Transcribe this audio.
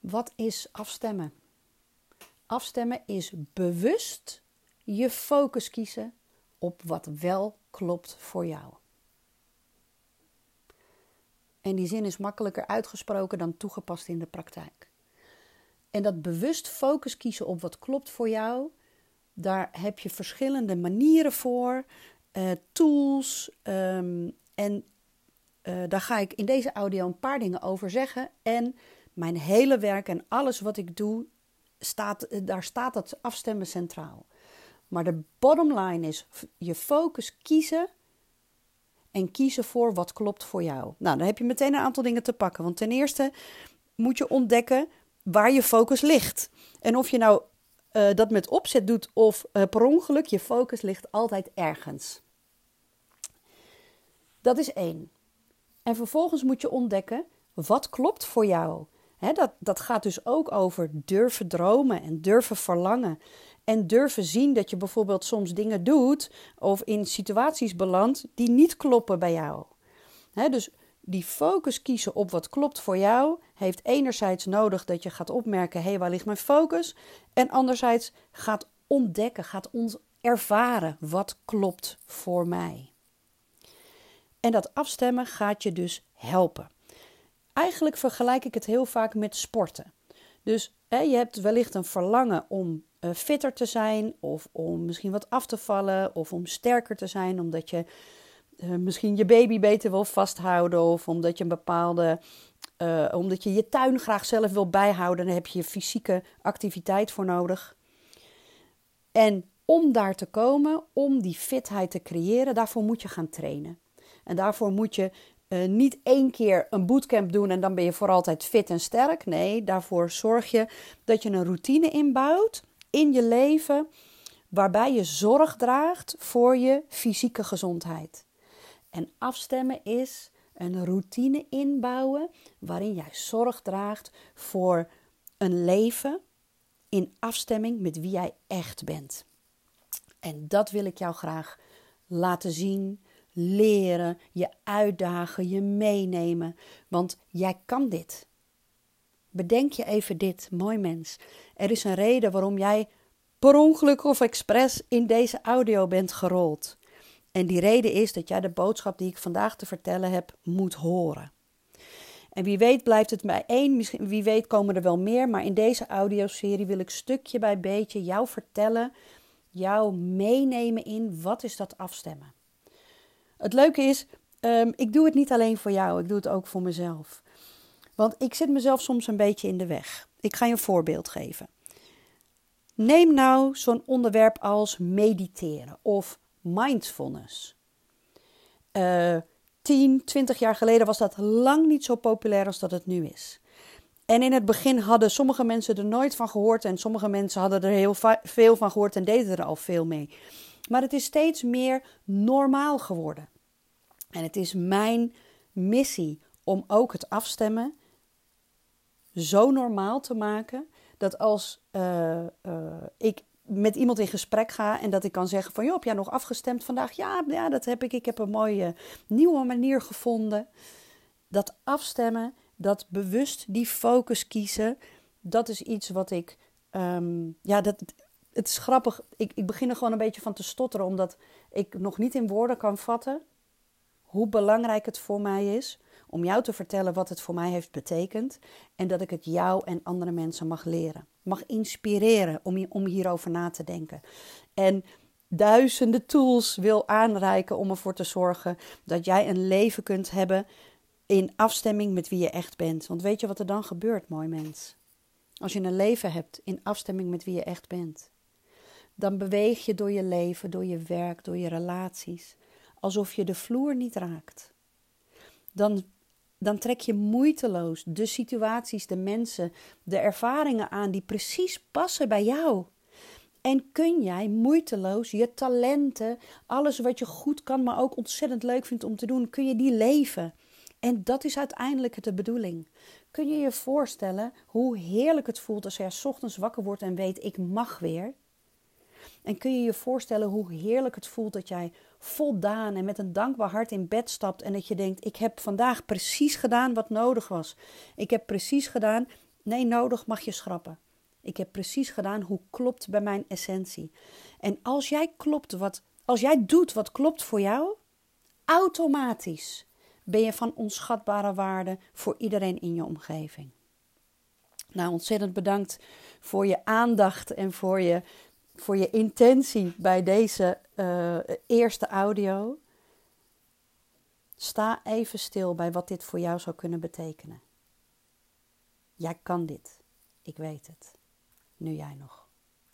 Wat is afstemmen? Afstemmen is bewust je focus kiezen op wat wel klopt voor jou. En die zin is makkelijker uitgesproken dan toegepast in de praktijk. En dat bewust focus kiezen op wat klopt voor jou, daar heb je verschillende manieren voor, uh, tools. Um, en uh, daar ga ik in deze audio een paar dingen over zeggen. En mijn hele werk en alles wat ik doe, staat, eh, daar staat dat afstemmen centraal. Maar de bottom line is je focus kiezen en kiezen voor wat klopt voor jou. Nou, dan heb je meteen een aantal dingen te pakken. Want ten eerste moet je ontdekken waar je focus ligt. En of je nou uh, dat met opzet doet of uh, per ongeluk, je focus ligt altijd ergens. Dat is één. En vervolgens moet je ontdekken wat klopt voor jou. Dat, dat gaat dus ook over durven dromen en durven verlangen. En durven zien dat je bijvoorbeeld soms dingen doet of in situaties belandt die niet kloppen bij jou. Dus die focus kiezen op wat klopt voor jou, heeft enerzijds nodig dat je gaat opmerken: hé, hey, waar ligt mijn focus? En anderzijds gaat ontdekken, gaat ervaren wat klopt voor mij. En dat afstemmen gaat je dus helpen. Eigenlijk vergelijk ik het heel vaak met sporten. Dus hè, je hebt wellicht een verlangen om uh, fitter te zijn, of om misschien wat af te vallen, of om sterker te zijn, omdat je uh, misschien je baby beter wil vasthouden, of omdat je een bepaalde. Uh, omdat je je tuin graag zelf wil bijhouden, dan heb je fysieke activiteit voor nodig. En om daar te komen, om die fitheid te creëren, daarvoor moet je gaan trainen. En daarvoor moet je uh, niet één keer een bootcamp doen en dan ben je voor altijd fit en sterk. Nee, daarvoor zorg je dat je een routine inbouwt in je leven waarbij je zorg draagt voor je fysieke gezondheid. En afstemmen is een routine inbouwen waarin jij zorg draagt voor een leven in afstemming met wie jij echt bent. En dat wil ik jou graag laten zien, leren, je uitdagen, je meenemen. Want jij kan dit. Bedenk je even dit, mooi mens. Er is een reden waarom jij per ongeluk of expres in deze audio bent gerold. En die reden is dat jij de boodschap die ik vandaag te vertellen heb moet horen. En wie weet blijft het bij één, misschien, wie weet komen er wel meer, maar in deze audioserie wil ik stukje bij beetje jou vertellen, jou meenemen in wat is dat afstemmen. Het leuke is, um, ik doe het niet alleen voor jou, ik doe het ook voor mezelf. Want ik zit mezelf soms een beetje in de weg. Ik ga je een voorbeeld geven. Neem nou zo'n onderwerp als mediteren of mindfulness. Uh, 10, 20 jaar geleden was dat lang niet zo populair als dat het nu is. En in het begin hadden sommige mensen er nooit van gehoord en sommige mensen hadden er heel veel van gehoord en deden er al veel mee. Maar het is steeds meer normaal geworden. En het is mijn missie om ook het afstemmen zo normaal te maken dat als uh, uh, ik met iemand in gesprek ga en dat ik kan zeggen van joh, heb jij nog afgestemd vandaag? Ja, ja, dat heb ik. Ik heb een mooie nieuwe manier gevonden. Dat afstemmen, dat bewust die focus kiezen, dat is iets wat ik, um, ja, dat, het is grappig. Ik, ik begin er gewoon een beetje van te stotteren, omdat ik nog niet in woorden kan vatten hoe belangrijk het voor mij is om jou te vertellen wat het voor mij heeft betekend en dat ik het jou en andere mensen mag leren, mag inspireren om, om hierover na te denken. En duizenden tools wil aanreiken om ervoor te zorgen dat jij een leven kunt hebben in afstemming met wie je echt bent. Want weet je wat er dan gebeurt, mooi mens? Als je een leven hebt in afstemming met wie je echt bent, dan beweeg je door je leven, door je werk, door je relaties, alsof je de vloer niet raakt. Dan, dan trek je moeiteloos de situaties, de mensen, de ervaringen aan die precies passen bij jou. En kun jij moeiteloos je talenten, alles wat je goed kan, maar ook ontzettend leuk vindt om te doen, kun je die leven. En dat is uiteindelijk de bedoeling. Kun je je voorstellen hoe heerlijk het voelt als je ochtends wakker wordt en weet: ik mag weer? En kun je je voorstellen hoe heerlijk het voelt dat jij voldaan en met een dankbaar hart in bed stapt en dat je denkt: ik heb vandaag precies gedaan wat nodig was. Ik heb precies gedaan Nee, nodig mag je schrappen. Ik heb precies gedaan hoe klopt bij mijn essentie. En als jij klopt wat, als jij doet wat klopt voor jou, automatisch ben je van onschatbare waarde voor iedereen in je omgeving. Nou, ontzettend bedankt voor je aandacht en voor je, voor je intentie bij deze uh, eerste audio. Sta even stil bij wat dit voor jou zou kunnen betekenen. Jij kan dit. Ik weet het. Nu jij nog.